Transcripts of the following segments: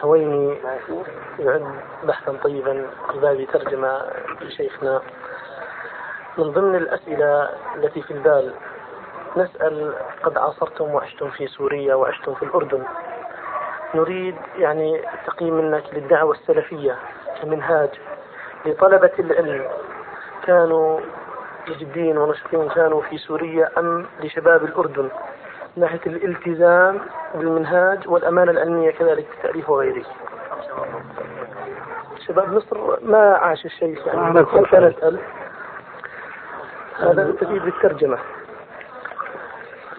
هويني يعد بحثا طيبا في باب ترجمة لشيخنا. من ضمن الأسئلة التي في البال نسأل قد عاصرتم وعشتم في سوريا وعشتم في الأردن. نريد يعني تقييم منك للدعوة السلفية كمنهاج لطلبة العلم. كانوا جدين ونشطين كانوا في سوريا أم لشباب الأردن؟ ناحية الالتزام بالمنهاج والأمانة العلمية كذلك في التأليف وغيره. شباب مصر ما عاش الشيء يعني كيف نسأل هذا تفيد بالترجمة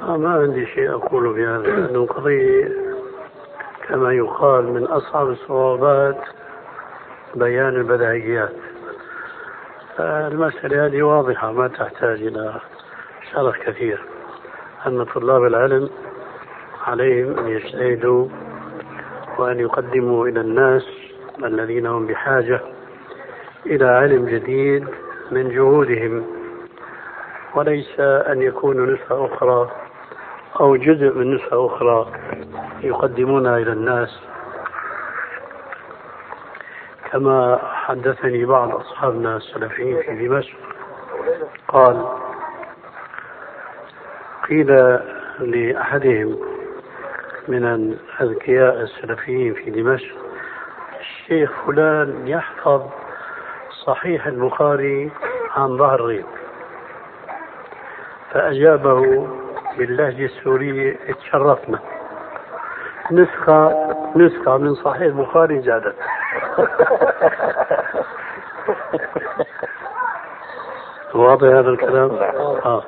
آه ما عندي شيء أقوله في هذا لأنه قضية كما يقال من أصعب الصعوبات بيان البديهيات المسألة هذه واضحة ما تحتاج إلى شرح كثير. أن طلاب العلم عليهم أن يجتهدوا وأن يقدموا إلى الناس الذين هم بحاجة إلى علم جديد من جهودهم وليس أن يكونوا نسخة أخرى أو جزء من نسخة أخرى يقدمونها إلى الناس. كما حدثني بعض أصحابنا السلفيين في دمشق قال قيل لأحدهم من الأذكياء السلفيين في دمشق الشيخ فلان يحفظ صحيح البخاري عن ظهر غيب فأجابه باللهجة السورية تشرفنا نسخة نسخة من صحيح البخاري زادت واضح هذا الكلام؟ آه.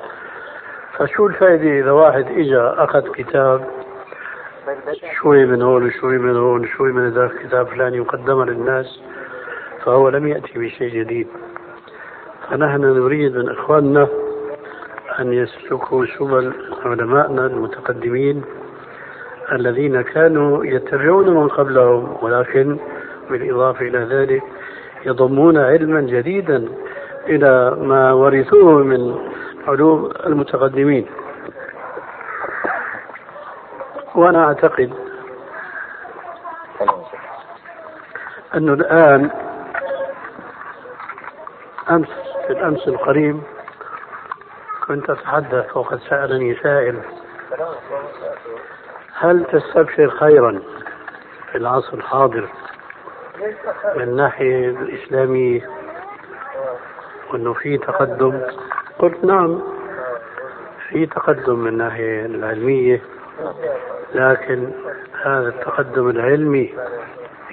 فشو الفائدة إذا واحد إجا أخذ كتاب شوي من هون وشوي من هون وشوي من ذاك كتاب فلاني وقدمه للناس فهو لم يأتي بشيء جديد. فنحن نريد من إخواننا أن يسلكوا سبل علمائنا المتقدمين الذين كانوا يتبعون من قبلهم ولكن بالإضافة إلى ذلك يضمون علما جديدا إلى ما ورثوه من علوم المتقدمين. وأنا أعتقد أنه الآن أمس في الأمس القريب كنت أتحدث وقد سألني سائل هل تستبشر خيرا في العصر الحاضر من الناحية الإسلامية؟ وأنه في تقدم. قلت نعم. في تقدم من الناحية العلمية لكن هذا التقدم العلمي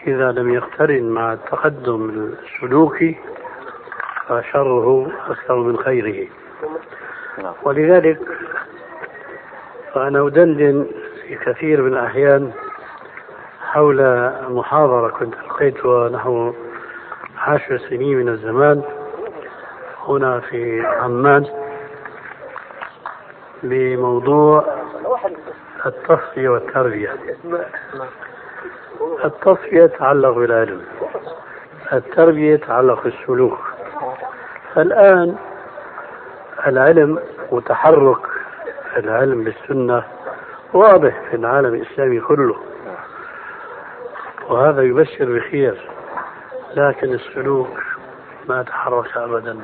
إذا لم يقترن مع التقدم السلوكي فشره أكثر من خيره. ولذلك فأنا أدندن في كثير من الأحيان حول محاضرة كنت ألقيتها نحو عشر سنين من الزمان. هنا في عمان بموضوع التصفية والتربية. التصفية تتعلق بالعلم. التربية تتعلق بالسلوك. فالآن العلم وتحرك العلم بالسنة واضح في العالم الإسلامي كله. وهذا يبشر بخير لكن السلوك ما تحرك أبدا.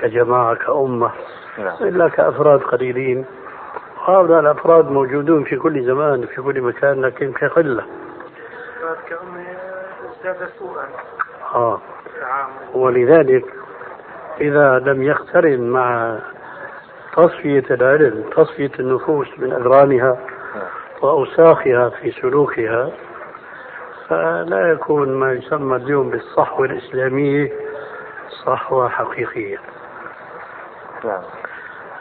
كجماعة كأمة إلا كأفراد قليلين. وهؤلاء الأفراد موجودون في كل زمان في كل مكان لكن كقلة. آه. ولذلك إذا لم يقترن مع تصفية العلم تصفية النفوس من أذرانها وأوساخها في سلوكها فلا يكون ما يسمى اليوم بالصحوة الإسلامية صحوة حقيقية. نعم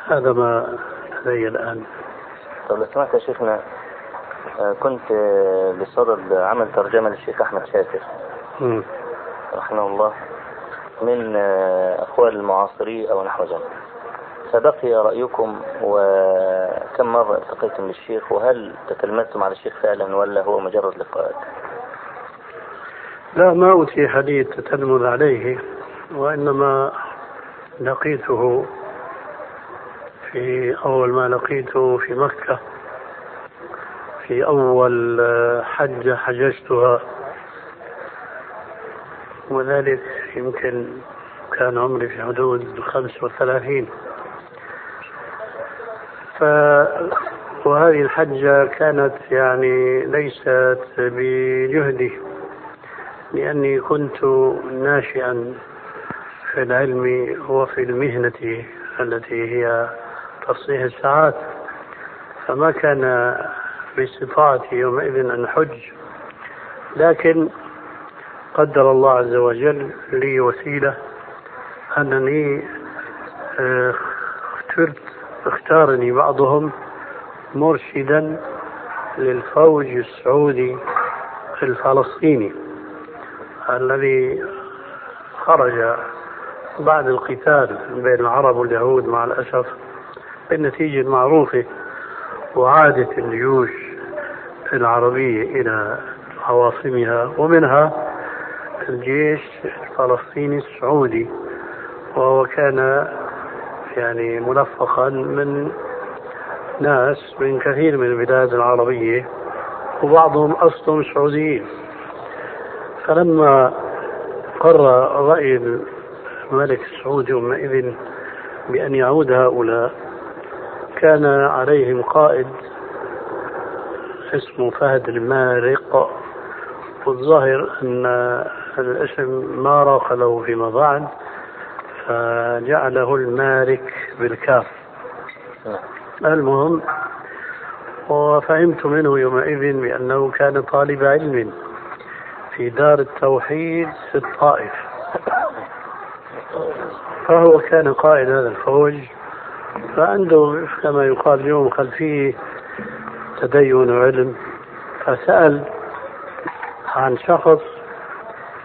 هذا ما لدي الآن طب لو سمحت يا شيخنا آه، كنت آه، بصدد عمل ترجمة للشيخ أحمد شاكر. رحمه الله من آه، أقوال المعاصرين أو نحو ذلك فبقي رأيكم وكم مرة التقيتم بالشيخ وهل تتلمذتم على الشيخ فعلا ولا هو مجرد لقاءات؟ لا ما أتيح لي التتلمذ عليه وإنما لقيته في أول ما لقيته في مكة في أول حجة حججتها. وذلك يمكن كان عمري في حدود الخمس وثلاثين. ف وهذه الحجة كانت يعني ليست بجهدي لأني كنت ناشئا في العلم وفي المهنة التي هي تصحيح الساعات فما كان باستطاعتي يومئذ أن حج لكن قدر الله عز وجل لي وسيلة أنني آه، اخترت اختارني بعضهم مرشدا للفوج السعودي الفلسطيني الذي خرج بعد القتال بين العرب واليهود مع الأسف. بالنتيجة المعروفة وعادت الجيوش العربية إلى عواصمها ومنها الجيش الفلسطيني السعودي وهو كان يعني ملفقا من ناس من كثير من البلاد العربية وبعضهم أصلهم سعوديين. فلما قرر رأي الملك السعودي يومئذ بأن يعود هؤلاء كان عليهم قائد اسمه فهد المارق والظاهر أن الاسم ما راق له فيما بعد فجعله المارك بالكاف. المهم وفهمت منه يومئذ بأنه كان طالب علم في دار التوحيد في الطائف. فهو كان قائد هذا الفوج. فعنده كما يقال اليوم خلفيه تدين وعلم. فسأل عن شخص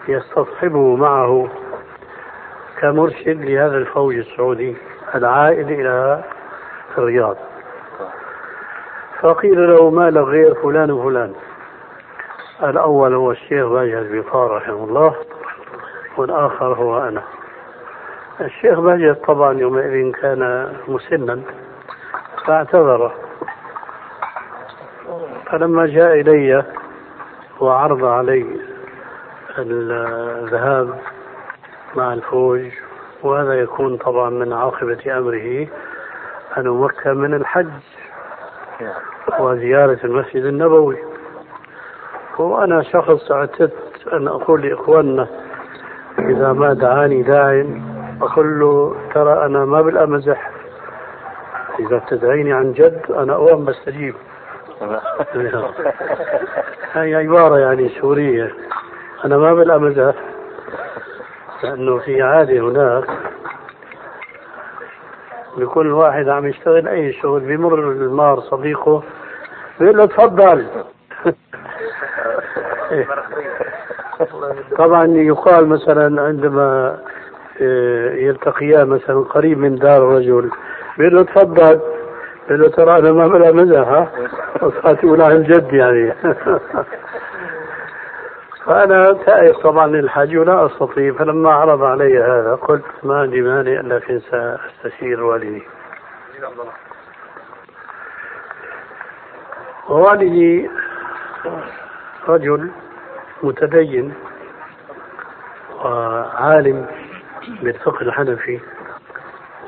يستصحبه معه كمرشد لهذا الفوج السعودي العائد إلى الرياض. فقيل له ما لك غير فلان وفلان؟ الأول هو الشيخ باجر بيطار رحمه الله والآخر هو أنا. الشيخ باجر طبعا يومئذ كان مسنا فاعتذر فلما جاء إلي وعرض علي الذهاب مع الفوج وهذا يكون طبعا من عاقبة أمره أن أمكن من الحج وزيارة المسجد النبوي. وأنا شخص اعتدت أن أقول لإخواننا إذا ما دعاني داع أقول له ترى أنا ما بالأمزح. إذا بتدعيني عن جد أنا أوام بستجيب. هي عبارة يعني سورية أنا ما بالأمزح لأنه في عادة هناك بكل واحد عم يشتغل أي شغل بمر المار صديقه بيقول له تفضل. طبعا يقال مثلا عندما آه، يلتقيان مثلا قريب من دار رجل بيقول له تفضل. بيقول له ترى أنا ما بلا مزح ها؟ تقول عن جد يعني. فأنا تائب طبعا للحج ولا أستطيع فلما عرض علي هذا قلت ما عندي مانع لكن سأستشير والدي. ووالدي رجل متدين وعالم بالفقه الحنفي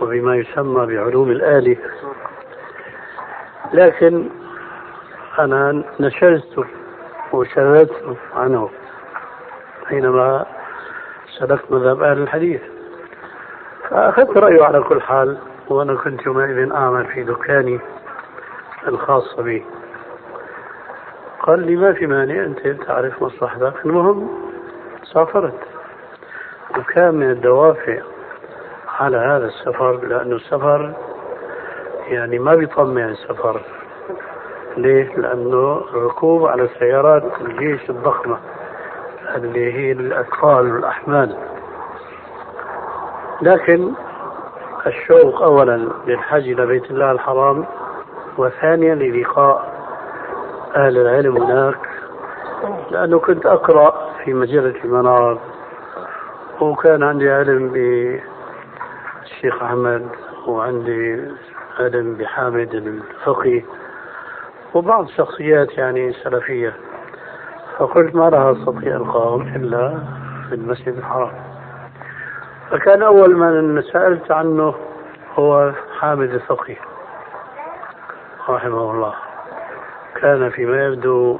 وبما يسمى بعلوم الآلة لكن أنا نشزت وشردت عنه حينما سلكت مذهب أهل الحديث. فأخذت رأيه على كل حال وأنا كنت يومئذ أعمل في دكاني الخاص بي. قال لي ما في مانع أنت تعرف مصلحتك. المهم سافرت. وكان من الدوافع على هذا السفر لأنه السفر يعني ما بيطمع السفر. ليه؟ لأنه الركوب على سيارات الجيش الضخمة اللي هي الأثقال والأحمال. لكن الشوق أولا للحج إلى بيت الله الحرام وثانيا للقاء أهل العلم هناك. لأنه كنت أقرأ في مجلة المنار وكان عندي علم بالشيخ أحمد وعندي علم بحامد الفقي وبعض شخصيات يعني سلفية فقلت ما راح أستطيع القاهم إلا في المسجد الحرام. فكان أول من سألت عنه هو حامد الفقي رحمه الله. كان فيما يبدو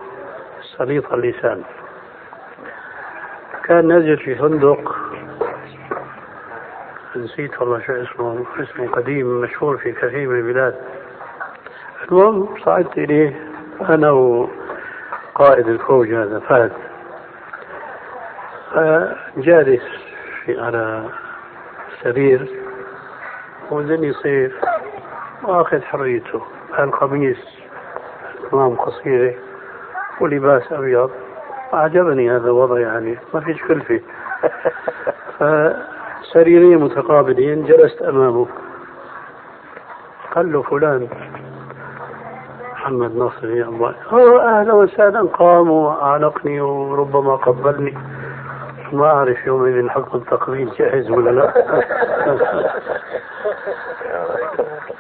سليط اللسان. كان نزل في فندق نسيت والله شو اسمه اسمه قديم مشهور في كثير من البلاد. المهم صعدت إليه أنا وقائد الفوج هذا فهد. جالس في على سرير ودني صيف واخذ حريته. القميص كمام قصيرة ولباس أبيض. أعجبني هذا الوضع يعني ما فيش كلفة. فسريرين متقابلين جلست أمامه. قال له فلان محمد ناصر يا الله. أهلا وسهلا قام وأعانقني وربما قبلني. ما أعرف يومئذ حكم التقبيل جاهز ولا لا.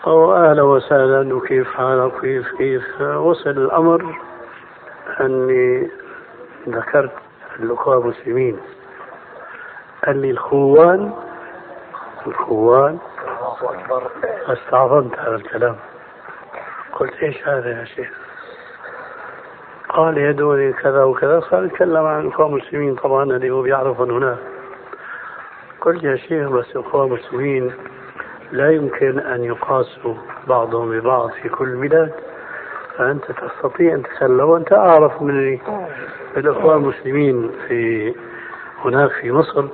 أو أهلا وسهلا وكيف حالك؟ كيف كيف؟ وصل الأمر أني ذكرت الأخوة المسلمين قال لي الخوان. الخوان. استعظمت هذا الكلام. قلت إيش هذا يا شيخ؟ قال يدوني كذا وكذا. صار يتكلم عن الاخوان المسلمين. طبعا اللي هو بيعرفهم هناك قلت يا شيخ بس الاخوان المسلمين لا يمكن أن يقاسوا بعضهم ببعض في كل بلاد. فأنت تستطيع أن تتكلم وأنت أعرف من الإخوان المسلمين في هناك في مصر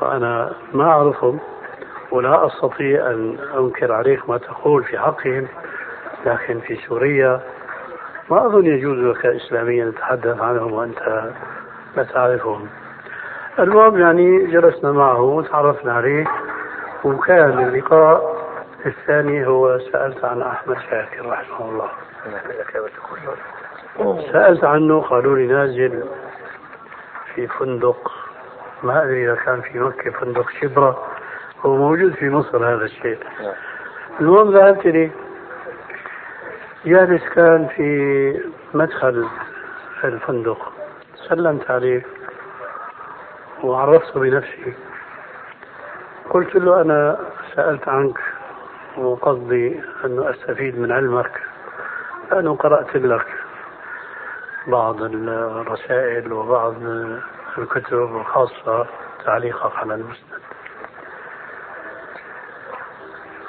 فأنا ما أعرفهم ولا أستطيع أن أنكر عليك ما تقول في حقهم لكن في سوريا ما أظن يجوز لك إسلاميا نتحدث عنهم وأنت لا تعرفهم. المهم يعني جلسنا معه وتعرفنا عليه وكان اللقاء الثاني هو سألت عن أحمد شاكر رحمه الله. سألت عنه قالوا لي نازل في فندق ما أدري إذا كان في مكة فندق شبرة هو موجود في مصر هذا الشيء. المهم ذهبت لي جالس كان في مدخل الفندق سلمت عليه وعرفته بنفسي. قلت له أنا سألت عنك وقصدي أنه أستفيد من علمك لأنه قرأت لك بعض الرسائل وبعض الكتب الخاصة تعليقك على المسند.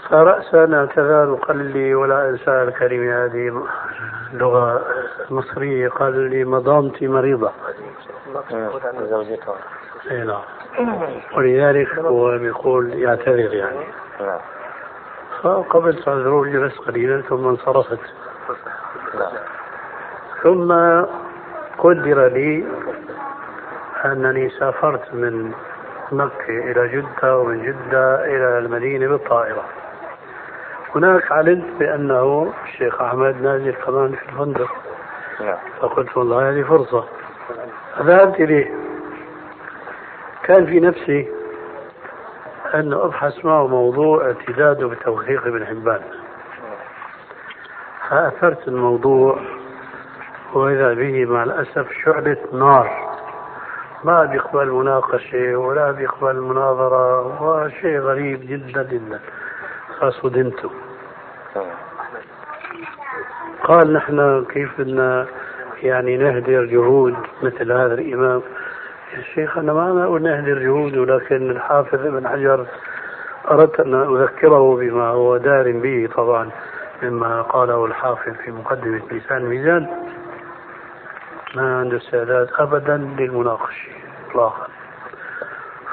فرأسا اعتذر وقال لي ولا أنسى الكلمة هذه لغة مصرية قال لي مضامتي مريضة. اي نعم. ولذلك هو بيقول يعتذر يعني. نعم فقبلت عذره جلست قليلا ثم انصرفت. ثم قدر لي أنني سافرت من مكة إلى جدة ومن جدة إلى المدينة بالطائرة. هناك علمت بأنه الشيخ أحمد نازل كمان في الفندق. نعم. فقلت والله هذه فرصة. ذهبت إليه. كان في نفسي أن أبحث معه موضوع اعتداده بتوثيق ابن حبان. فأثرت الموضوع وإذا به مع الأسف شعلة نار. ما بيقبل مناقشة ولا بيقبل مناظرة وشيء غريب جدا جدا. فصدمت قال نحن كيف بدنا يعني نهدر جهود مثل هذا الإمام. يا شيخ أنا ما أنا أقول نهدر جهود ولكن الحافظ ابن حجر أردت أن أذكره بما هو دار به طبعا مما قاله الحافظ في مقدمة لسان الميزان. ما عنده استعداد أبدا للمناقشة. إطلاقا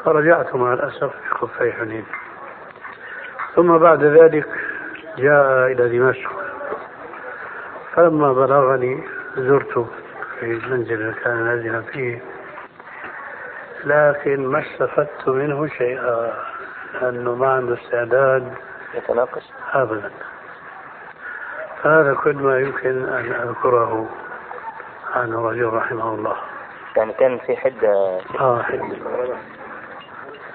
فرجعت مع الأسف بخفي حنين. ثم بعد ذلك جاء إلى دمشق. فلما بلغني زرته في المنزل اللي كان نازلا فيه لكن ما استفدت منه شيئا لأنه ما عنده استعداد يتناقش. أبدا. هذا كل ما يمكن أن أذكره عن الرجل رحمه الله. يعني كان في حدة آه حديد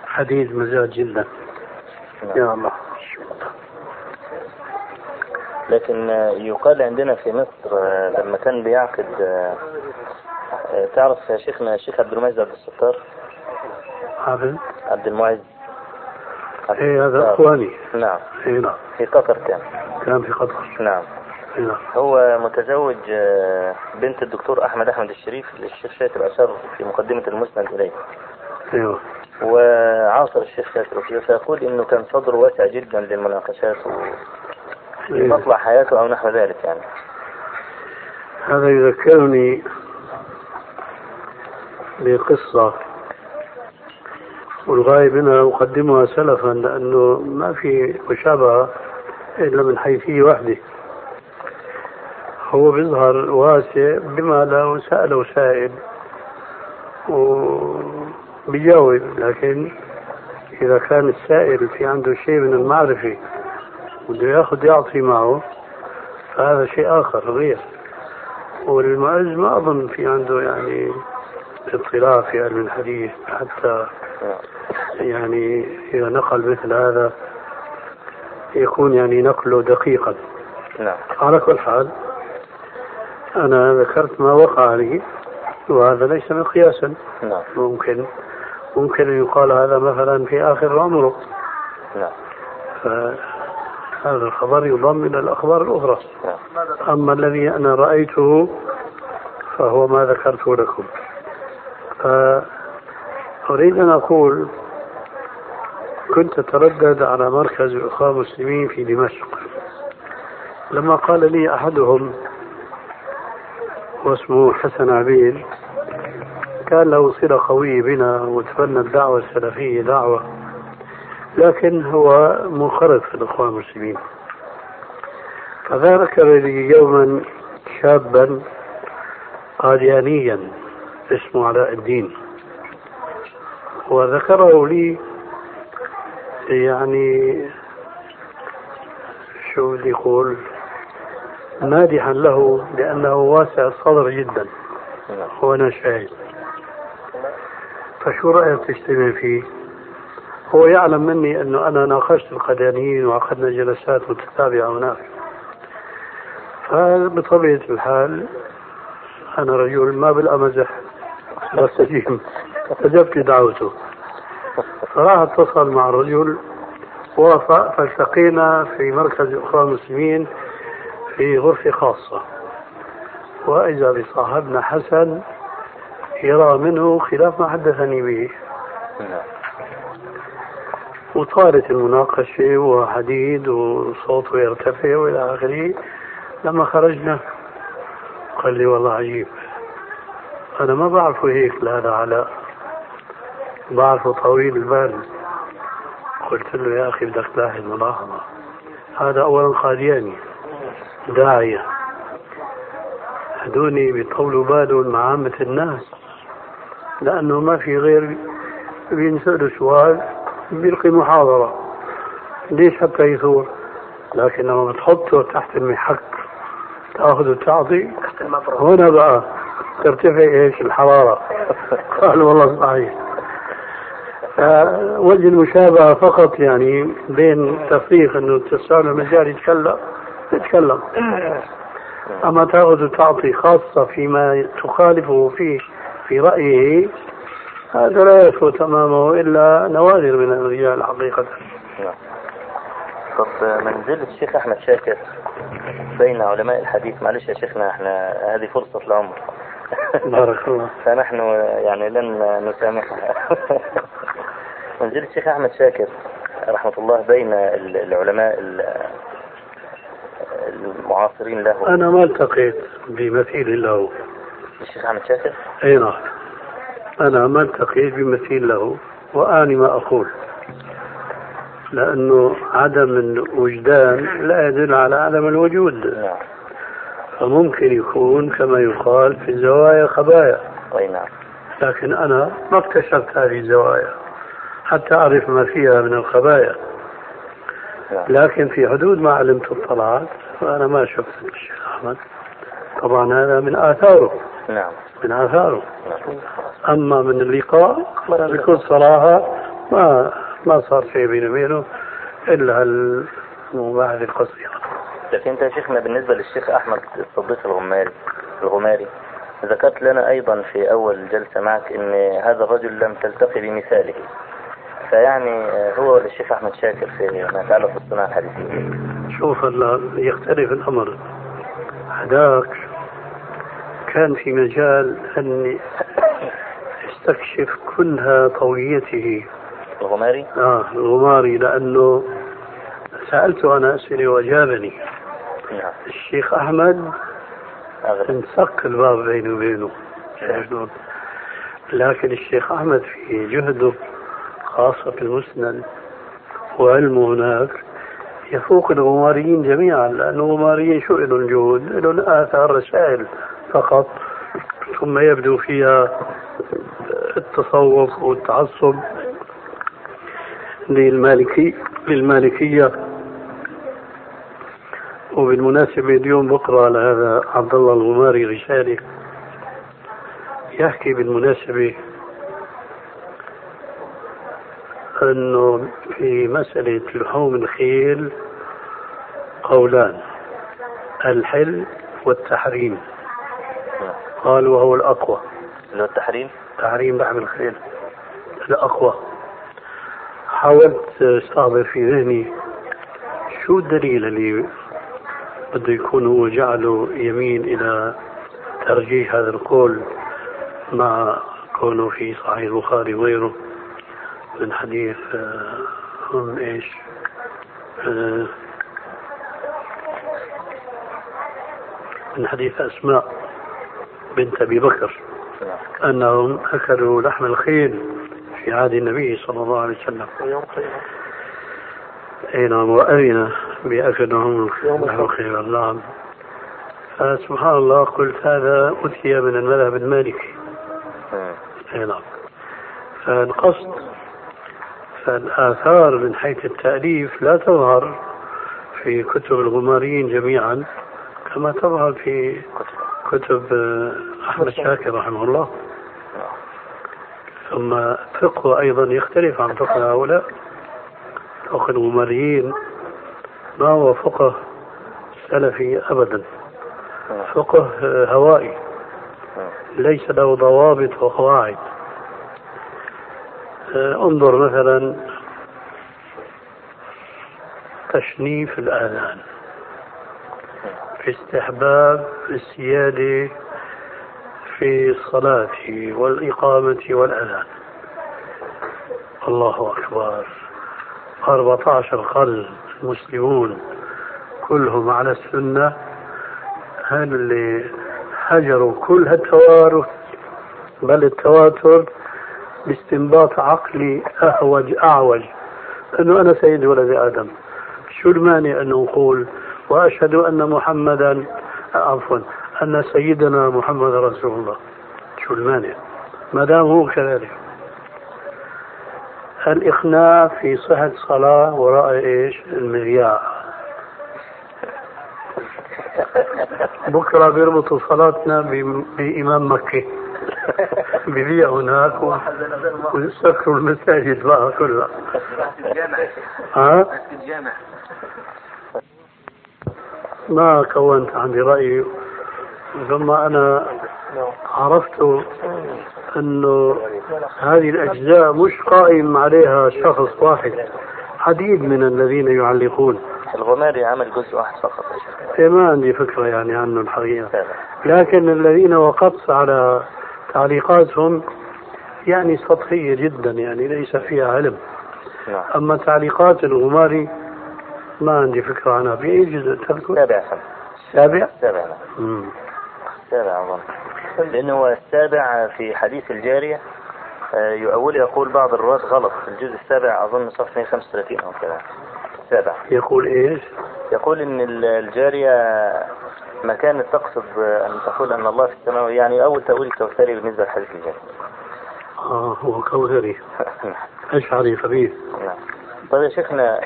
حديد مزاج جدا يا الله. لكن يقال عندنا في مصر آه، لما كان بيعقد آه، آه، تعرف يا شيخنا الشيخ عبد المعز عبد الستار؟ حافظ عبد المعز. عبد إيه هذا. أخواني. نعم. إيه نعم. في قطر كان. كان في قطر. نعم نعم. هو متزوج آه، بنت الدكتور أحمد أحمد الشريف للشيخ شاكر أشار في مقدمة المسند إليه. أيوه. وعاصر الشيخ شاكر فيقول إنه كان صدره واسع جدا للمناقشات إيه. ومطلع حياته أو نحو ذلك يعني. هذا يذكرني بقصة والغاية منها أقدمها سلفا لأنه ما في مشابهة إلا من حيثية واحدة. هو بيظهر واسع بما لو سأله سائل. وبيجاوب لكن إذا كان السائل في عنده شيء من المعرفة بده ياخذ يعطي معه فهذا شيء آخر غير. والمعز ما أظن في عنده يعني اطلاع في علم الحديث حتى يعني إذا نقل مثل هذا يكون يعني نقله دقيقا. نعم. على كل حال أنا ذكرت ما وقع لي وهذا ليس مقياسا نعم. ممكن ممكن أن يقال هذا مثلا في آخر عمره نعم. فهذا الخبر يضم إلى الأخبار الأخرى. نعم. أما الذي أنا رأيته فهو ما ذكرته لكم. فأريد أن أقول كنت أتردد على مركز الأخوة المسلمين في دمشق. لما قال لي أحدهم واسمه حسن عبيد. كان له صلة قوية بنا وتبنى الدعوة السلفية دعوة. لكن هو منخرط في الأخوة المسلمين. فذكر لي يوما شابا قاديانيا اسمه علاء الدين. وذكره لي يعني شو بدي يقول؟ مادحا له لأنه واسع الصدر جدا. وأنا شاهد. فشو رأيك تجتمع فيه؟ هو يعلم مني أنه أنا ناقشت القدانيين وعقدنا جلسات متتابعة هناك فبطبيعة الحال أنا رجل ما بالأمزح بستجيب استجبت دعوته. فراح اتصل مع الرجل وافق فالتقينا في مركز الأخوان المسلمين. في غرفة خاصة. وإذا بصاحبنا حسن يرى منه خلاف ما حدثني به. وطالت المناقشة وحديد وصوته يرتفع وإلى آخره. لما خرجنا قال لي والله عجيب. أنا ما بعرفه هيك لهذا علاء بعرفه طويل البال. قلت له يا أخي بدك تلاحظ ملاحظة. هذا أولا قادياني داعية. هدوني بيطولوا بالهم مع عامة الناس. لأنه ما في غير بينسألوا سؤال بيلقي محاضرة. ليش حتى يثور؟ لكن لما تحطه تحت المحك. تأخذ وتعطي هنا بقى ترتفع إيش؟ الحرارة. قال والله صحيح. وجه المشابهة فقط يعني بين تفريق إنه تسأل المجال يتكلم. يتكلم أما تاخذ وتعطي خاصة فيما تخالفه فيه في رأيه هذا لا يثبت أمامه إلا نوادر من الرجال حقيقة نعم طب منزلة الشيخ أحمد شاكر بين علماء الحديث. معلش يا شيخنا إحنا هذه فرصة العمر بارك الله. فنحن يعني لن نسامحها منزلة الشيخ أحمد شاكر رحمة الله بين ال- العلماء ال- المعاصرين له. أنا ما التقيت بمثيل له. الشيخ أحمد شاكر؟ أي نعم. أنا ما التقيت بمثيل له وآني ما أقول. لأنه عدم الوجدان لا يدل على عدم الوجود. نعم. فممكن يكون كما يقال في الزوايا خبايا. أي نعم. لكن أنا ما اكتشفت هذه الزوايا حتى أعرف ما فيها من الخبايا. لكن في حدود ما علمت اطلعت فأنا ما شفت الشيخ أحمد. طبعا هذا من آثاره. نعم. من آثاره. نعم. أما من اللقاء بكل صراحة ما ما صار شيء بيني وبينه إلا المباحث القصيرة. لكن أنت يا شيخنا بالنسبة للشيخ أحمد الصديق الغماري الغماري ذكرت لنا أيضا في أول جلسة معك إن هذا الرجل لم تلتقي بمثاله. فيعني آه، هو الشيخ أحمد شاكر في ما يتعلق بالصناعة الحديثية شوف هلا يختلف الأمر. هذاك كان في مجال أني استكشف كنها طويته. الغماري؟ آه الغماري لأنه سألته أنا أسئلة وأجابني. نعم. الشيخ أغلب. انسق الباب بيني وبينه. شلون؟ لكن الشيخ أحمد في جهده خاصة في المسند وعلمه هناك يفوق الغماريين جميعا لأن الغماريين شو لهم جهود؟ لهم آثار رسائل فقط ثم يبدو فيها التصوف والتعصب للمالكي للمالكية وبالمناسبة اليوم بقرأ على هذا عبد الله الغماري رسالة يحكي بالمناسبة أنه في مسألة لحوم الخيل قولان الحل والتحريم. قال وهو الأقوى. اللي هو التحريم؟ تحريم لحم الخيل. الأقوى. حاولت استحضر في ذهني شو الدليل اللي بده يكون هو جعله يميل إلى ترجيح هذا القول مع كونه في صحيح البخاري وغيره؟ من حديث آه، هم إيش؟ آه، من حديث أسماء بنت أبي بكر أنهم أكلوا لحم الخيل في عهد النبي صلى الله عليه وسلم أي نعم واذن بأكلهم لحم. الخيل نعم فسبحان الله قلت هذا أتي من المذهب المالكي مم. أي نعم فالقصد فالآثار من حيث التأليف لا تظهر في كتب الغماريين جميعا كما تظهر في كتب آه، أحمد شاكر رحمه الله. ثم فقهه أيضا يختلف عن فقه هؤلاء. فقه الغماريين ما هو فقه سلفي أبدا. فقه آه، هوائي. نعم. ليس له ضوابط وقواعد. آه، انظر مثلا تشنيف الآذان في استحباب السيادة في الصلاة والإقامة والأذان. الله أكبر. 14 قرن المسلمون كلهم على السنة. هل اللي هجروا كل هالتوارث؟ بل التواتر باستنباط عقلي أهوج أعوج. أنه أنا سيد ولد آدم. شو المانع أن نقول؟ وأشهد أن محمدا عفوا أن سيدنا محمد رسول الله. شو المانع؟ ما دام هو كذلك. الإقناع في صحة صلاة وراء إيش؟ المذياع. بكرة بيربطوا صلاتنا بإمام مكة ببيع هناك. و- ويسكروا المساجد بقى كلها. ها؟ ما كونت عندي رأي. ثم أنا عرفت أنه هذه الأجزاء مش قائم عليها شخص واحد. عديد من الذين يعلقون. الغماري عمل جزء واحد فقط. إيه ما عندي فكرة يعني عنه الحقيقة. لكن الذين وقفت على تعليقاتهم يعني سطحية جدا يعني ليس فيها علم. نعم. أما تعليقات الغماري ما عندي فكرة عنها. في أي جزء تذكر؟ سابع؟ سنة السابع؟ سابع نعم. السابع أظن. لأنه السابع في حديث الجارية آه، يؤول يقول بعض الرواة غلط. في الجزء السابع أظن صفحة 135 أو كذا. السابع يقول إيش؟ يقول إن ال- الجارية ما كانت تقصد أن تقول أن الله في السماء يعني أول تأويل كوثري بالنسبة لحديث الجنة آه هو كوثري. أشعري خبيث. نعم. طيب يا شيخنا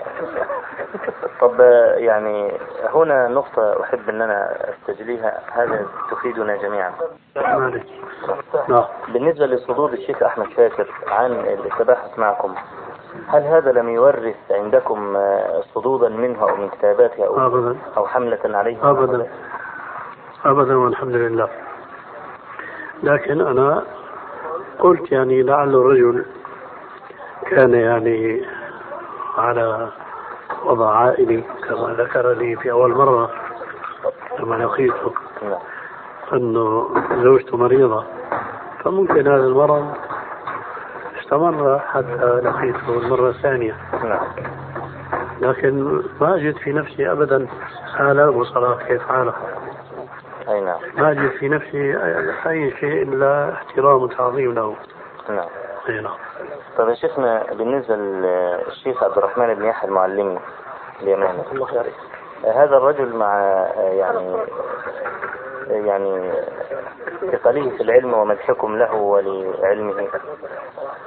طب يعني هنا نقطة أحب أن أنا أستجليها هذا تفيدنا جميعا. نعم. بالنسبة لصدور الشيخ أحمد شاكر عن التباحث معكم هل هذا لم يورث عندكم آه، صدودا منه أو من كتاباته أو, أو حملة عليه أبدا. أبدا والحمد لله. لكن أنا قلت يعني لعل الرجل كان يعني على وضع عائلي كما ذكر لي في أول مرة لما لقيته أنه زوجته مريضة. فممكن هذا المرض استمر حتى لقيته المرة الثانية. لكن ما أجد في نفسي أبدا آلاء وصلاة كيف حاله. أي نعم. ما أجد في نفسي أي شيء إلا احترام وتعظيم له. نعم. أي نعم. طيب يا شيخنا بالنسبة للشيخ عبد الرحمن بن يحيى المعلمي اليماني هذا الرجل مع يعني يعني ثقله في العلم ومدحكم له ولعلمه.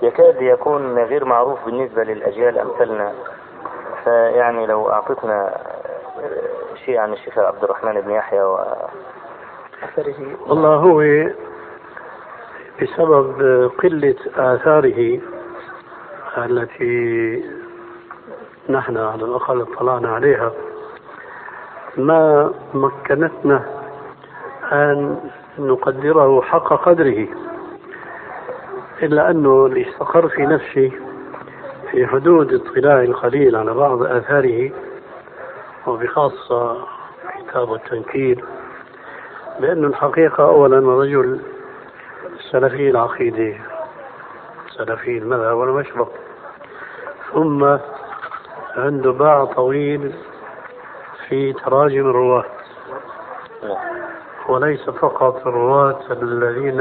يكاد يكون غير معروف بالنسبة للأجيال أمثالنا. فيعني لو أعطتنا شيء عن الشيخ عبد الرحمن بن يحيى و والله هو بسبب قلة آثاره التي نحن على الأقل اطلعنا عليها ما مكنتنا أن نقدره حق قدره إلا أنه اللي استقر في نفسي في حدود اطلاع القليل على بعض آثاره وبخاصة كتاب التنكيل بأن الحقيقة أولا رجل سلفي العقيدة سلفي المذهب والمشرب ثم عنده باع طويل في تراجم الرواة. وليس فقط الرواة الذين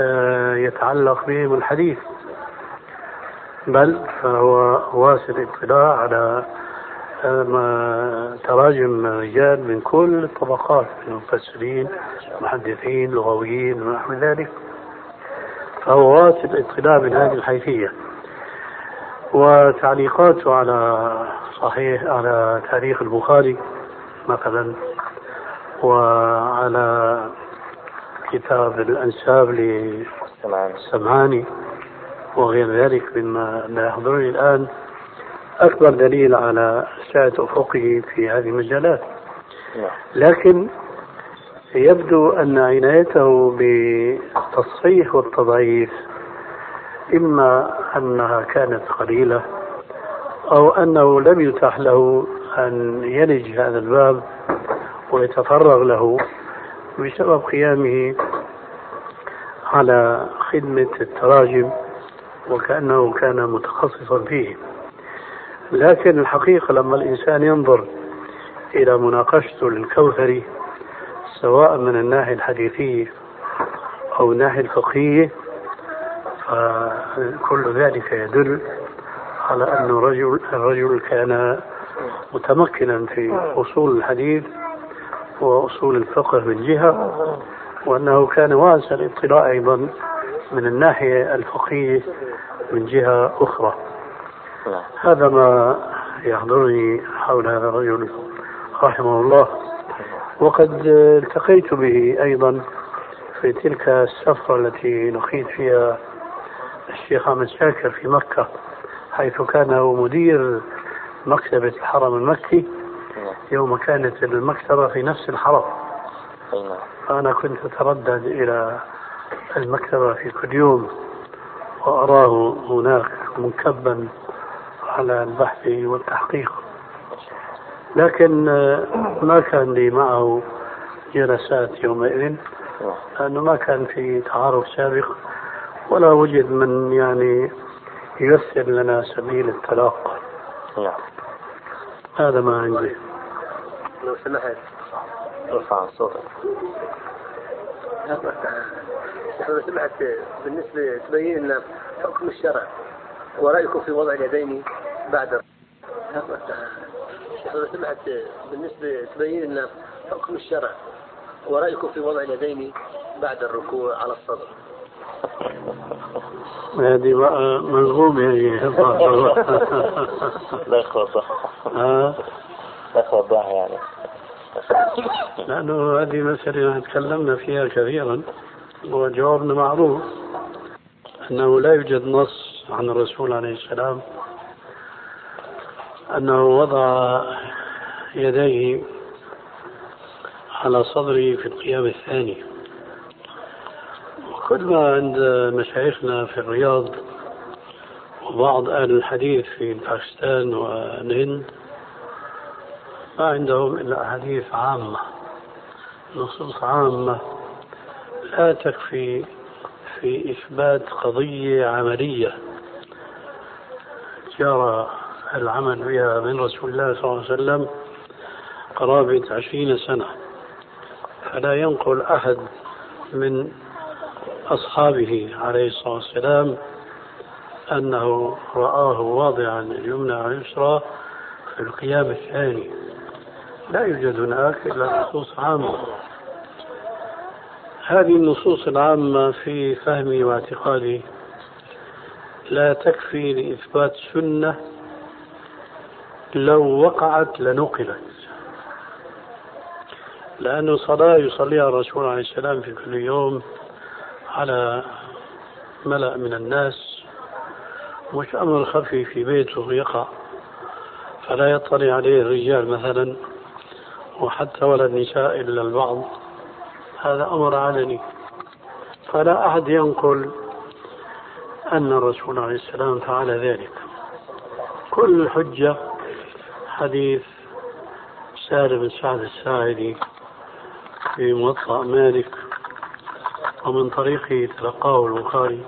آه، يتعلق بهم الحديث بل فهو واسع الاطلاع على تراجم رجال من كل الطبقات من مفسرين محدثين لغويين ونحو ذلك. فهو واسع الاطلاع من هذه الحيثية. وتعليقاته على صحيح على تاريخ البخاري مثلا وعلى كتاب الأنساب سمعان للسمعاني وغير ذلك مما لا يحضرني الآن. أكبر دليل على سعة أفقه في هذه المجالات. نعم. لكن يبدو أن عنايته بالتصحيح والتضعيف إما أنها كانت قليلة أو أنه لم يتاح له أن يلج هذا الباب ويتفرغ له بسبب قيامه على خدمة التراجم وكأنه كان متخصصا فيه. لكن الحقيقة لما الإنسان ينظر إلى مناقشته للكوثري سواء من الناحية الحديثية أو الناحية الفقهية فكل ذلك يدل على أن الرجل الرجل كان متمكنا في أصول الحديث وأصول الفقه من جهة وأنه كان واسع الإطلاع أيضا من الناحية الفقهية من جهة أخرى. هذا ما يحضرني حول هذا الرجل رحمه الله. وقد التقيت به أيضا في تلك السفرة التي لقيت فيها الشيخ أحمد شاكر في مكة حيث كان هو مدير مكتبة الحرم المكي. نعم يوم كانت المكتبة في نفس الحرم. نعم فأنا كنت أتردد إلى المكتبة في كل يوم وأراه هناك منكبا. على البحث والتحقيق. لكن آه، ما كان لي معه جلسات يومئذ. لأنه ما كان في تعارف سابق ولا وجد من يعني ييسر لنا سبيل التلاقى نعم. هذا ما عندي. لو سمحت ارفع صوتك. لو سمحت بالنسبة تبين لنا حكم الشرع ورأيكم في وضع اليدين؟ بعد. لو سمحت بالنسبة تبين لنا حكم الشرع ورأيكم في وضع اليدين بعد الركوع على الصدر. هذه بقى ملغوم هي. لا لا يخوضها يعني. لأنه هذه مسألة تكلمنا فيها كثيرا. وجوابنا معروف أنه لا يوجد نص عن الرسول عليه السلام أنه وضع يديه على صدره في القيام الثاني. وكل ما عند مشايخنا في الرياض وبعض أهل الحديث في باكستان والهند ما عندهم إلا أحاديث عامة نصوص عامة لا تكفي في إثبات قضية عملية جرى العمل بها من رسول الله صلى الله عليه وسلم قرابة عشرين سنة. فلا ينقل أحد من أصحابه عليه الصلاة والسلام أنه رآه واضعا اليمنى على اليسرى في القيام الثاني. لا يوجد هناك إلا نصوص عامة. هذه النصوص العامة في فهمي واعتقادي لا تكفي لإثبات سنة لو وقعت لنقلت. لأنه صلاة يصليها الرسول عليه السلام في كل يوم على ملأ من الناس مش أمر خفي في بيته يقع. فلا يطلع عليه الرجال مثلا وحتى ولا النساء إلا البعض. هذا أمر علني. فلا أحد ينقل أن الرسول عليه السلام فعل ذلك. كل الحجة حديث سالم بن سعد الساعدي في موطأ مالك ومن طريقه تلقاه البخاري.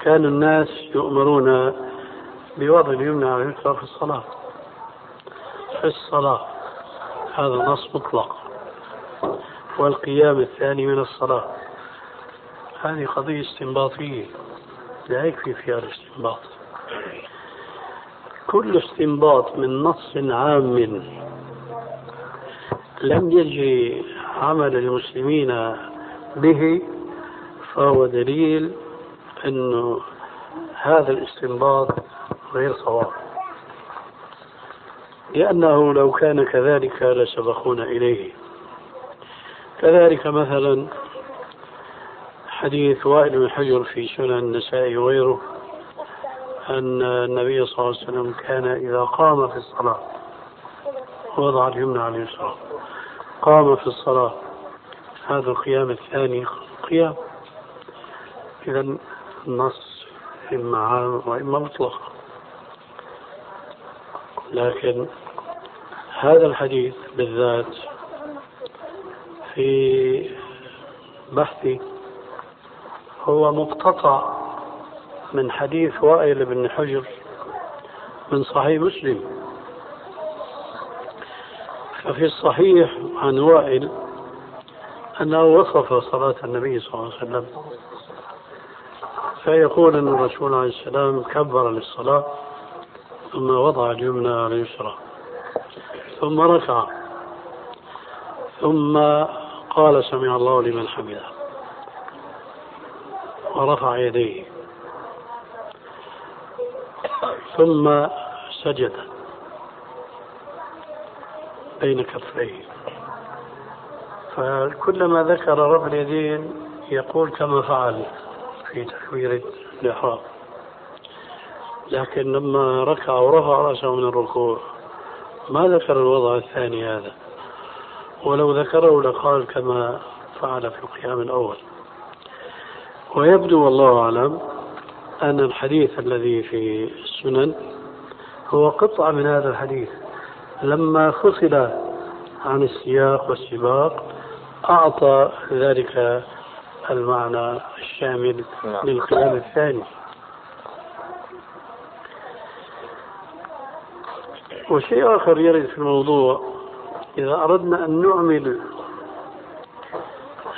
كان الناس يؤمرون بوضع اليمنى على اليسرى في الصلاة. في الصلاة. هذا نص مطلق. والقيام الثاني من الصلاة. هذه قضية استنباطية. لا يكفي فيها الاستنباط. كل استنباط من نص عام لم يجري عمل المسلمين به فهو دليل أنه هذا الاستنباط غير صواب. لأنه لو كان كذلك لسبقونا إليه. كذلك مثلا حديث وائل بن حجر في سنن النسائي وغيره أن النبي صلى الله عليه وسلم كان إذا قام في الصلاة وضع اليمنى على اليسرى قام في الصلاة. هذا القيام الثاني قيام. إذا النص إما عام وإما مطلق. لكن هذا الحديث بالذات في بحثي هو مقتطع من حديث وائل بن حجر من صحيح مسلم. ففي الصحيح عن وائل أنه وصف صلاة النبي صلى الله عليه وسلم فيقول أن الرسول عليه السلام كبر للصلاة ثم وضع اليمنى على اليسرى ثم ركع ثم قال سمع الله لمن حمده ورفع يديه. ثم سجد. بين كفيه. فكلما ذكر رفع اليدين يقول كما فعل في تكبيرة الإحرام. لكن لما ركع ورفع رأسه من الركوع ما ذكر الوضع الثاني هذا. ولو ذكره لقال كما فعل في القيام الأول. ويبدو والله أعلم أن الحديث الذي في السنن هو قطعة من هذا الحديث لما فصل عن السياق والسباق أعطى ذلك المعنى الشامل نعم. للقيام الثاني وشيء آخر يرد في الموضوع إذا أردنا أن نعمل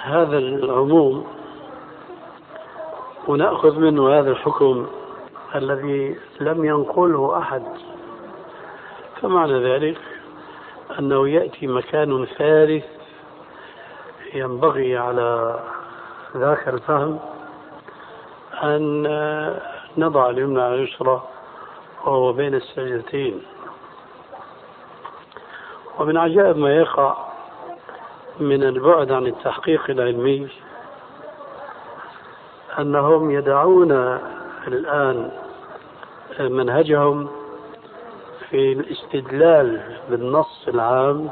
هذا العموم ونأخذ منه هذا الحكم الذي لم ينقله أحد. فمعنى ذلك أنه يأتي مكان ثالث ينبغي على ذاك الفهم أن نضع اليمنى على اليسرى وهو بين السجدتين. ومن عجائب ما يقع من البعد عن التحقيق العلمي أنهم يدعون الآن منهجهم في الاستدلال بالنص العام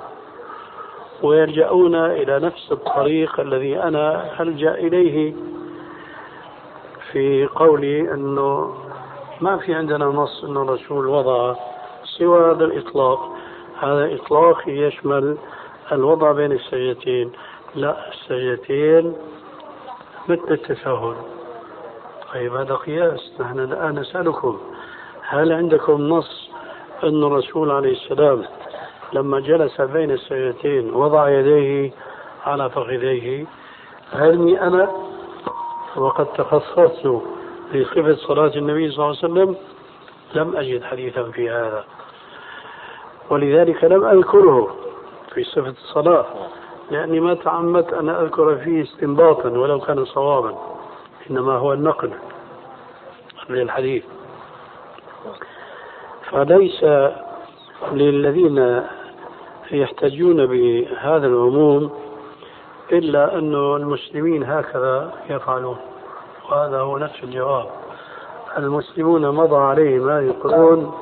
ويلجؤون إلى نفس الطريق الذي أنا ألجأ إليه في قولي أنه ما في عندنا نص أن الرسول وضع سوى هذا الإطلاق. هذا إطلاق يشمل الوضع بين السجدتين لا السجدتين مثل التساهل. طيب هذا قياس. نحن الآن نسألكم. هل عندكم نص أن الرسول عليه السلام لما جلس بين السجدتين وضع يديه على فخذيه؟ علمي أنا وقد تخصصت في صفة صلاة النبي صلى الله عليه وسلم لم أجد حديثا في هذا. ولذلك لم أذكره في صفة الصلاة لأني ما تعمدت أن أذكر فيه استنباطا ولو كان صوابا إنما هو النقل للحديث فليس للذين يحتجون بهذا العموم إلا أن المسلمين هكذا يفعلون؟ وهذا هو نفس الجواب. المسلمون مضى عليهم هذه القرون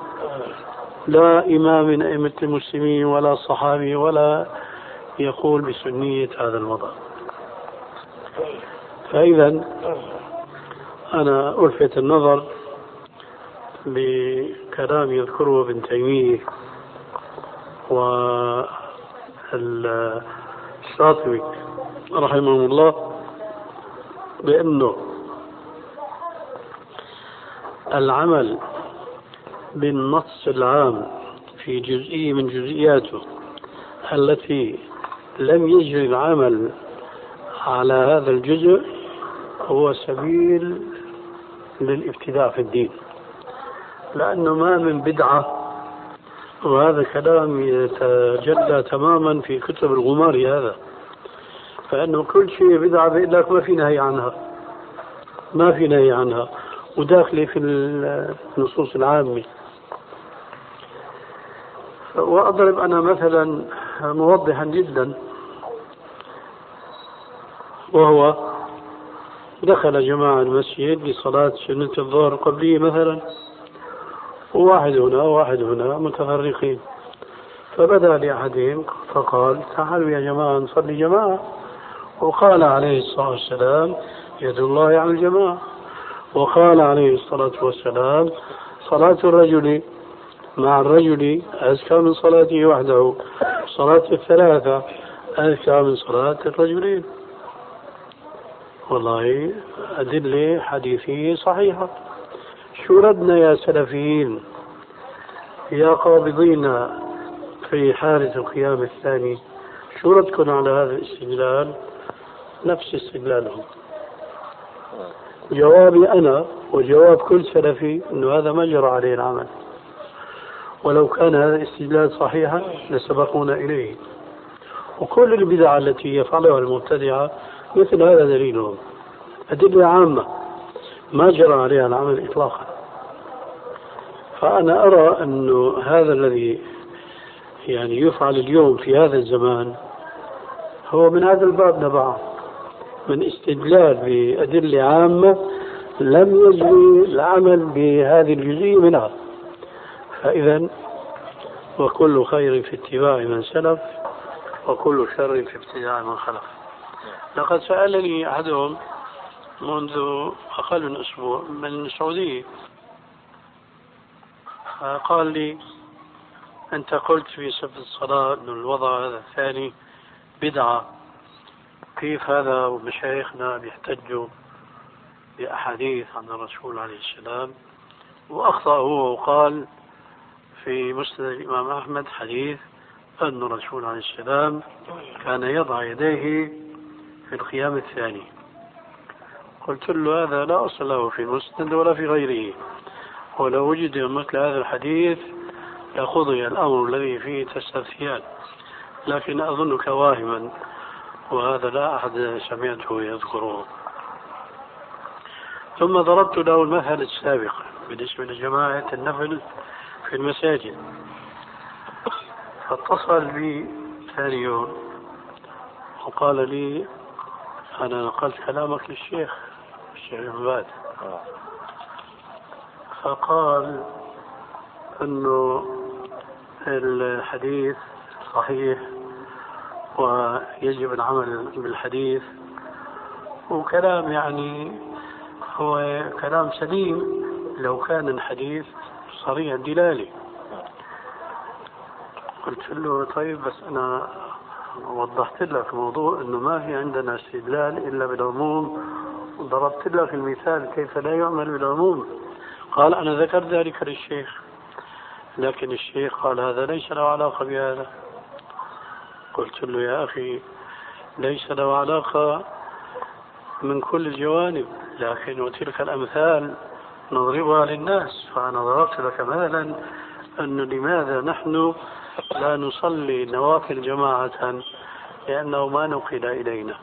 لا إمام من أئمة المسلمين ولا صحابي ولا يقول بسنية هذا الوضع. فإذا أنا ألفت النظر بكلام يذكره ابن تيمية والشاطبي رحمه الله بأنه العمل بالنص العام في جزئية من جزئياته التي لم يجري العمل على هذا الجزء هو سبيل للابتداع في الدين. لأنه ما من بدعة. وهذا كلام يتجلى تماما في كتب الغمار هذا. فإنه كل شيء بدعة بيقول لك ما في نهي عنها. ما في نهي عنها. وداخله في النصوص العامة. وأضرب أنا مثلا موضحا جدا. وهو دخل جماعة المسجد لصلاة سنة الظهر قبلية مثلا. وواحد هنا وواحد هنا متفرقين. فبدأ لأحدهم فقال تعالوا يا جماعة نصلي جماعة. وقال عليه الصلاة والسلام يد الله على الجماعة. وقال عليه الصلاة والسلام صلاة الرجل مع الرجل أزكى من صلاته وحده. صلاة الثلاثة أزكى من صلاة الرجلين. والله أدلة حديثية صحيحة. شو ردنا يا سلفيين يا قابضين في حالة القيام الثاني. شو ردكم على هذا الاستدلال نفس استدلالهم. جوابي أنا وجواب كل سلفي أنه هذا ما جرى عليه العمل. ولو كان هذا الاستدلال صحيحا لسبقونا إليه. وكل البدع التي يفعلها المبتدعة مثل هذا دليلهم. أدلة عامة ما جرى عليها العمل إطلاقا. فأنا أرى أنه هذا الذي يعني يفعل اليوم في هذا الزمان هو من هذا الباب نبعه من استدلال بأدلة عامة لم يجري العمل بهذه الجزئية منها. فإذا وكل خير في اتباع من سلف وكل شر في ابتداع من خلف. لقد سألني أحدهم منذ أقل من أسبوع من السعودية قال لي أنت قلت في صفة الصلاة أن الوضع هذا الثاني بدعة. كيف هذا ومشايخنا بيحتجوا بأحاديث عن الرسول عليه السلام؟ وأخطأ هو وقال في مسند الإمام أحمد حديث أن الرسول عليه السلام كان يضع يديه في القيام الثاني. قلت له هذا لا أصل له في المسند ولا في غيره. ولو وجد مثل هذا الحديث لقضي الأمر الذي فيه تستفتيان. لكن أظنك واهما وهذا لا أحد سمعته يذكره. ثم ضربت له المثل السابق بالنسبة لجماعة النفل في المساجد. فاتصل بي ثاني يوم وقال لي أنا نقلت كلامك للشيخ الشيخ عباد. فقال أنه الحديث صحيح ويجب العمل بالحديث وكلام يعني هو كلام سليم لو كان الحديث صريح الدلالة. قلت له طيب بس أنا وضحت لك موضوع أنه ما في عندنا استدلال إلا بالعموم وضربت لك المثال كيف لا يعمل بالعموم. قال أنا ذكرت ذلك للشيخ لكن الشيخ قال هذا ليس له علاقة بهذا. قلت له يا أخي ليس له علاقة من كل الجوانب لكن وتلك الأمثال نضربها للناس فأنا ضربت لك مثلا أنه لماذا نحن لا نصلي النوافل جماعة لأنه ما نقل إلينا.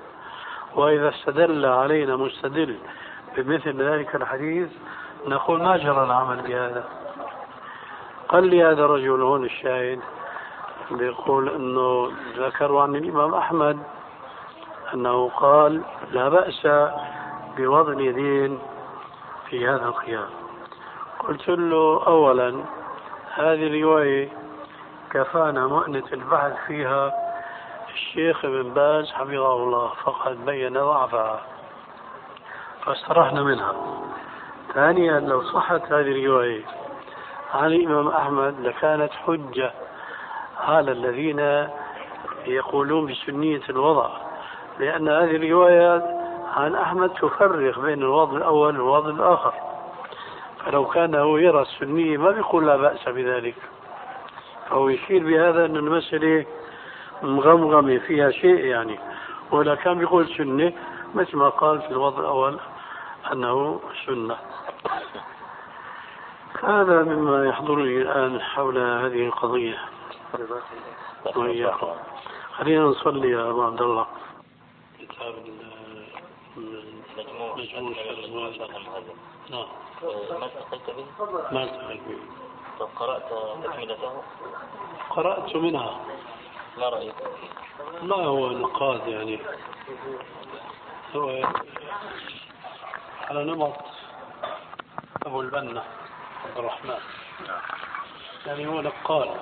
وإذا استدل علينا مستدل بمثل ذلك الحديث نقول ما جرى العمل بهذا. قال لي هذا الرجل هون الشاهد بيقول إنه ذكروا عن الإمام أحمد أنه قال لا بأس بوضع اليدين في هذا القيام قلت له اولا هذه الرواية كفانا مؤنة البحث فيها الشيخ ابن باز حفظه الله فقد بين ضعفها فاسترحنا منها. ثانيا لو صحت هذه الرواية عن الإمام أحمد لكانت حجة. على الذين يقولون بسنية الوضع لأن هذه الروايات عن أحمد تفرق بين الوضع الأول والوضع الآخر. فلو كان هو يرى السنية ما بيقول لا بأس بذلك. فهو يشير بهذا أن المسألة مغمغمة فيها شيء يعني. ولا كان بيقول سنة مثل ما قال في الوضع الأول أنه سنة. هذا مما يحضرني الآن حول هذه القضية. وإياكم. خلينا نصلي يا أبو عبد الله. كتاب مجموع نعم. ما التقيت به؟ ما التقيت به طب قرأت تكملته؟ قرأت منها. ما رأيك؟ ما هو نقاد يعني؟ هو على نمط. أبو البنا عبد الرحمن. يعني هو نقال.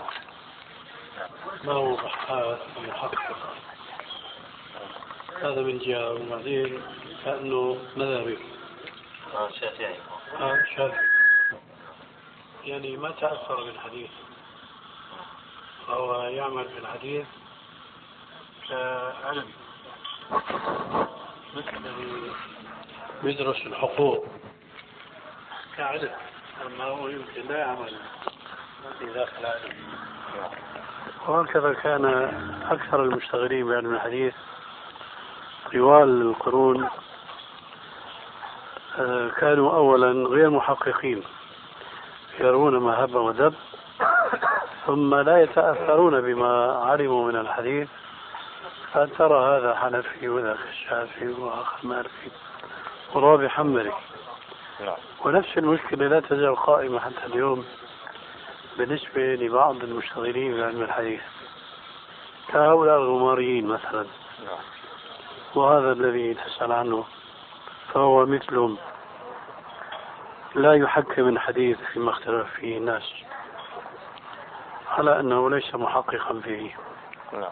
ما هو بحاث ومحقق هذا من جهة وبعدين كأنه مذهبي. آه شافعي. آه شافعي. يعني ما تأثر بالحديث. فهو يعمل بالحديث كعلم مثل يدرس الحقوق. كعلم. أما هو يمكن لا يعمل. وهكذا كان أكثر المشتغلين بعلم الحديث طوال القرون آه، كانوا أولا غير محققين يرون ما هب ودب ثم لا يتأثرون بما علموا من الحديث. فترى هذا حنفي وذاك الشافعي وآخر مالكي ورابع حنبلي نعم. ونفس المشكلة لا تزال قائمة حتى اليوم بالنسبة لبعض المشتغلين بعلم الحديث. كهؤلاء الغماريين مثلا. نعم. وهذا الذي تسأل عنه فهو مثلهم. لا يحكم الحديث فيما اختلف فيه الناس على أنه ليس محققا فيه. نعم.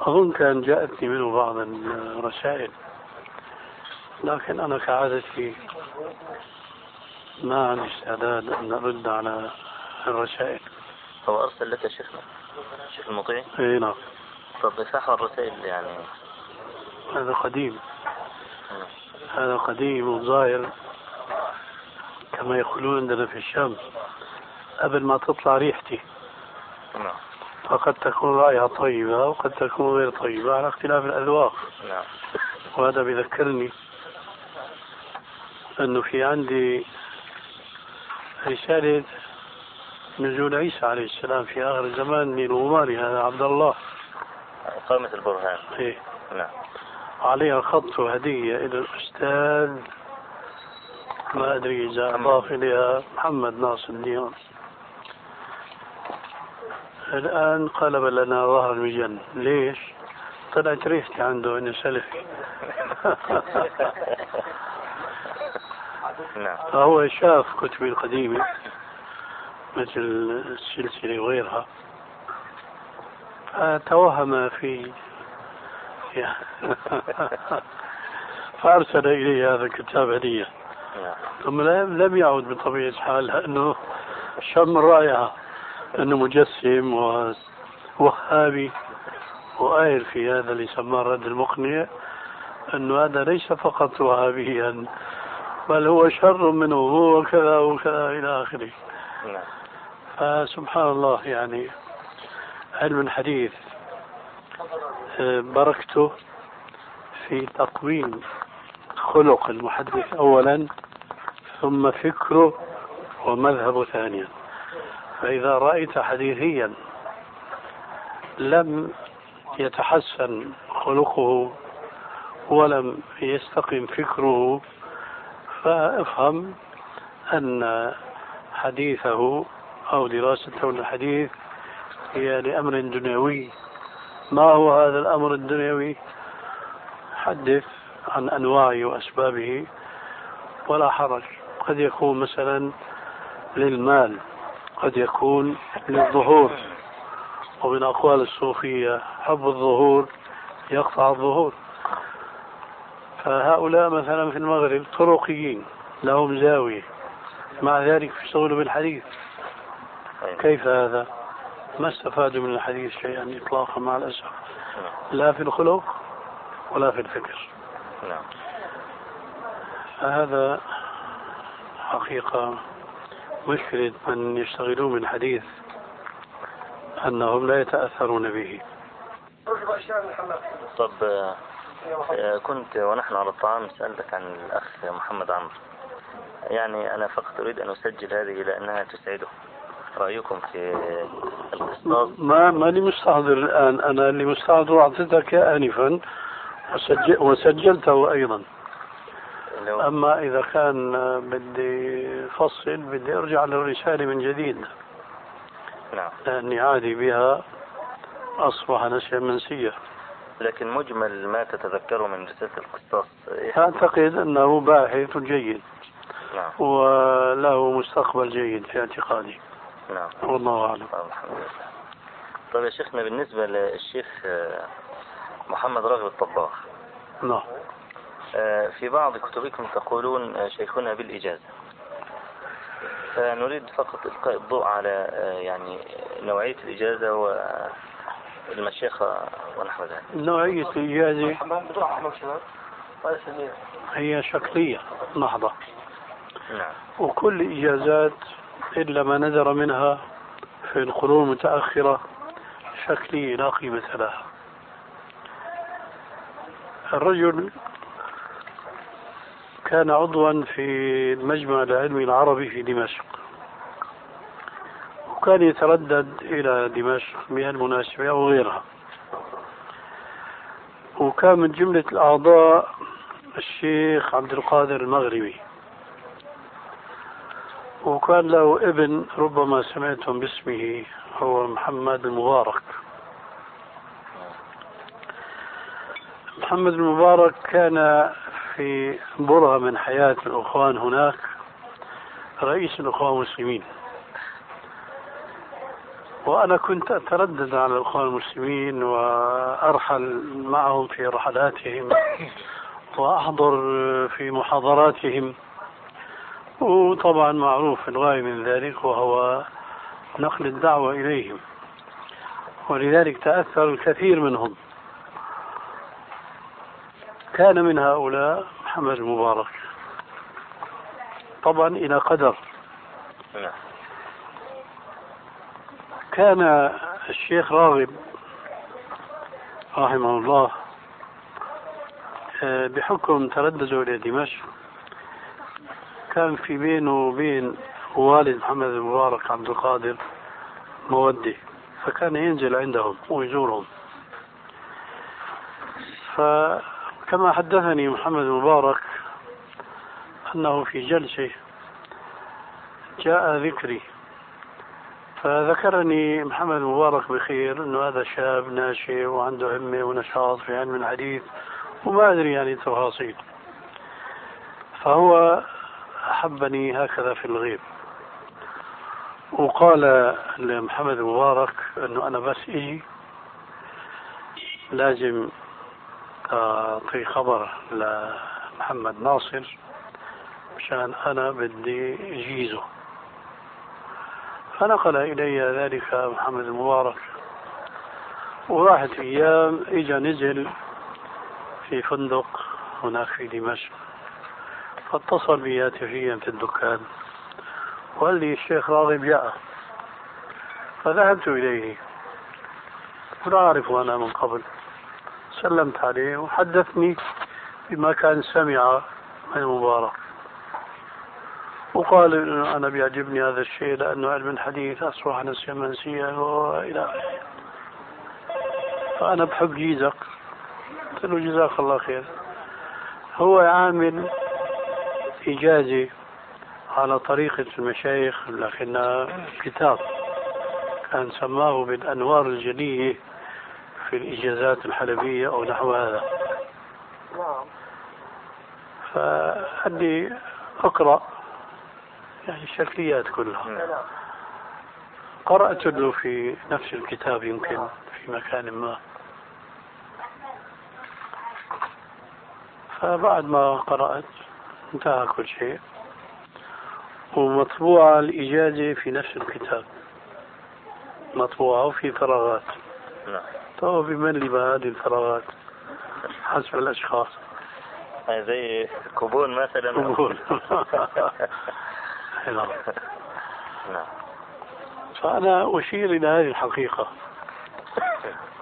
أظن كان جاءتني منه بعض الرسائل لكن أنا كعادتي ما عندي استعداد أن أرد على الرسائل. هو أرسل لك شيخنا. شيخ المطيع. إي نعم. طب صح الرسائل يعني. هذا قديم. هذا قديم وظاهر كما يقولون عندنا في الشام. قبل ما تطلع ريحتي. نعم. فقد تكون رائحة طيبة وقد تكون غير طيبة على اختلاف الأذواق. نعم. وهذا بيذكرني أنه في عندي رسالة نزول عيسى عليه السلام في آخر الزمان من الغمار هذا عبد الله. قائمة البرهان. إيه. نعم. عليها خط هدية إلى الأستاذ ما أدري إذا أضاف إليها محمد ناصر الدين الآن قلب لنا ظهر المجن ليش؟ طلعت ريحتي عنده إنه سلفي نعم. فهو شاف كتبي القديمة مثل السلسلة وغيرها. فتوهم في فأرسل إلي هذا الكتاب هدية. نعم. ثم لم يعد بطبيعة الحال لأنه شم الرائحة أنه مجسم ووهابي وقايل في هذا اللي سماه الرد المقنع أنه هذا ليس فقط وهابيا بل هو شر منه هو كذا وكذا إلى آخره. نعم. فسبحان الله يعني علم الحديث آه، بركته في تقويم خلق المحدث أولا ثم فكره ومذهبه ثانيا. فإذا رأيت حديثيا لم يتحسن خلقه ولم يستقم فكره فافهم أن حديثه أو دراسته للحديث هي لأمر دنيوي. ما هو هذا الأمر الدنيوي؟ حدث عن أنواعه وأسبابه ولا حرج. قد يكون مثلا للمال قد يكون للظهور. ومن أقوال الصوفية حب الظهور يقطع الظهور. فهؤلاء مثلا في المغرب طرقيين لهم زاوية. مع ذلك يشتغلوا بالحديث. كيف هذا؟ ما استفادوا من الحديث شيئا إطلاقا مع الأسف. لا في الخلق ولا في الفكر. نعم. فهذا حقيقة مشكلة من يشتغلون بالحديث أنهم لا يتأثرون به. طب آه، كنت ونحن على الطعام سألتك عن الأخ محمد عمرو. يعني أنا فقط أريد أن أسجل هذه لأنها تسعده. رأيكم في القصاص ما ماني مستحضر الآن. أنا اللي مستحضر أعطيتك آنفا وسجل وسجلته أيضا. لو أما إذا كان بدي فصل بدي أرجع للرسالة من جديد. نعم. لأني عادي بها. أصبح نسيا منسيا لكن مجمل ما تتذكره من رسالة القصاص إيه؟ أعتقد أنه باحث جيد. نعم. وله مستقبل جيد في اعتقادي. نعم. والله أعلم. طيب الحمد لله. طيب يا شيخنا بالنسبة للشيخ آه، محمد راغب الطباخ. نعم. آه، في بعض كتبكم تقولون آه، شيخنا بالإجازة. فنريد فقط إلقاء الضوء على يعني نوعية الإجازة والمشيخة ونحو ذلك. نوعية الإجازة هي شكلية. محضة نعم. وكل إجازات إلا ما نذر منها في القرون المتأخرة شكلية لا قيمة لها. الرجل كان عضوا في المجمع العلمي العربي في دمشق. وكان يتردد إلى دمشق بهالمناسبة أو غيرها. وكان من جملة الأعضاء الشيخ عبد القادر المغربي. وكان له ابن ربما سمعتم باسمه هو محمد المبارك. محمد المبارك كان في برهة من حياة الأخوان هناك رئيس الأخوان المسلمين. وأنا كنت أتردد على الأخوان المسلمين وأرحل معهم في رحلاتهم وأحضر في محاضراتهم. وطبعا معروف الغاية من ذلك وهو نقل الدعوة إليهم ولذلك تأثر الكثير منهم. كان من هؤلاء محمد المبارك. طبعا إلى قدر. نعم. كان الشيخ راغب رحمه الله آه، بحكم تردده إلى دمشق كان في بينه وبين والد محمد المبارك عبد القادر مودي فكان ينزل عندهم ويزورهم. فكما حدثني محمد المبارك أنه في جلسة جاء ذكري فذكرني محمد المبارك بخير إنه هذا شاب ناشئ وعنده همة ونشاط في علم الحديث وما أدري يعني تفاصيل. فهو أحبني هكذا في الغيب. وقال لمحمد المبارك إنه أنا بس إجي لازم أعطي خبر لمحمد ناصر مشان أنا بدي أجيزه. فنقل إلي ذلك محمد المبارك. وراحت أيام إجا نزل في فندق هناك في دمشق. فاتصل بي هاتفيا في الدكان. وقال لي الشيخ راغب جاء فذهبت إليه. ولا أعرف أنا من قبل. سلمت عليه وحدثني بما كان سمع من المبارك. وقال إنه أنا بيعجبني هذا الشيء لأنه علم الحديث أصبح نسيا منسيا وإلى آخره. فأنا بحب جيزك. قلت له جزاك الله خير. هو عامل إجازة على طريقة المشايخ لكنها كتاب كان سماه بالأنوار الجلية في الإجازات الحلبية أو نحو هذا. نعم. فقال لي أقرأ يعني الشكليات كلها. نعم. قرأت له في نفس الكتاب يمكن في مكان ما. فبعد ما قرأت انتهى كل شيء. ومطبوعة الإجازة في نفس الكتاب. مطبوعة وفي فراغات. نعم. طيب بمن بهذه الفراغات؟ حسب الأشخاص. زي كوبون مثلا. كوبون نعم. فأنا أشير إلى هذه الحقيقة.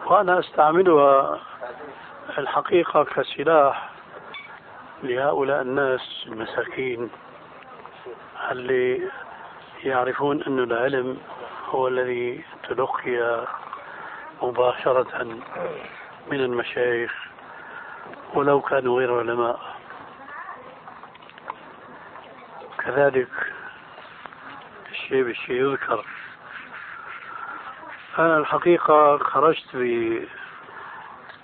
وأنا أستعملها الحقيقة كسلاح لهؤلاء الناس المساكين اللي يعرفون أن العلم هو الذي تلقي مباشرة من المشايخ ولو كانوا غير علماء. كذلك الشيء بالشيء يذكر. أنا الحقيقة خرجت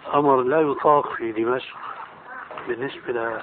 بأمر لا يطاق في دمشق بالنسبة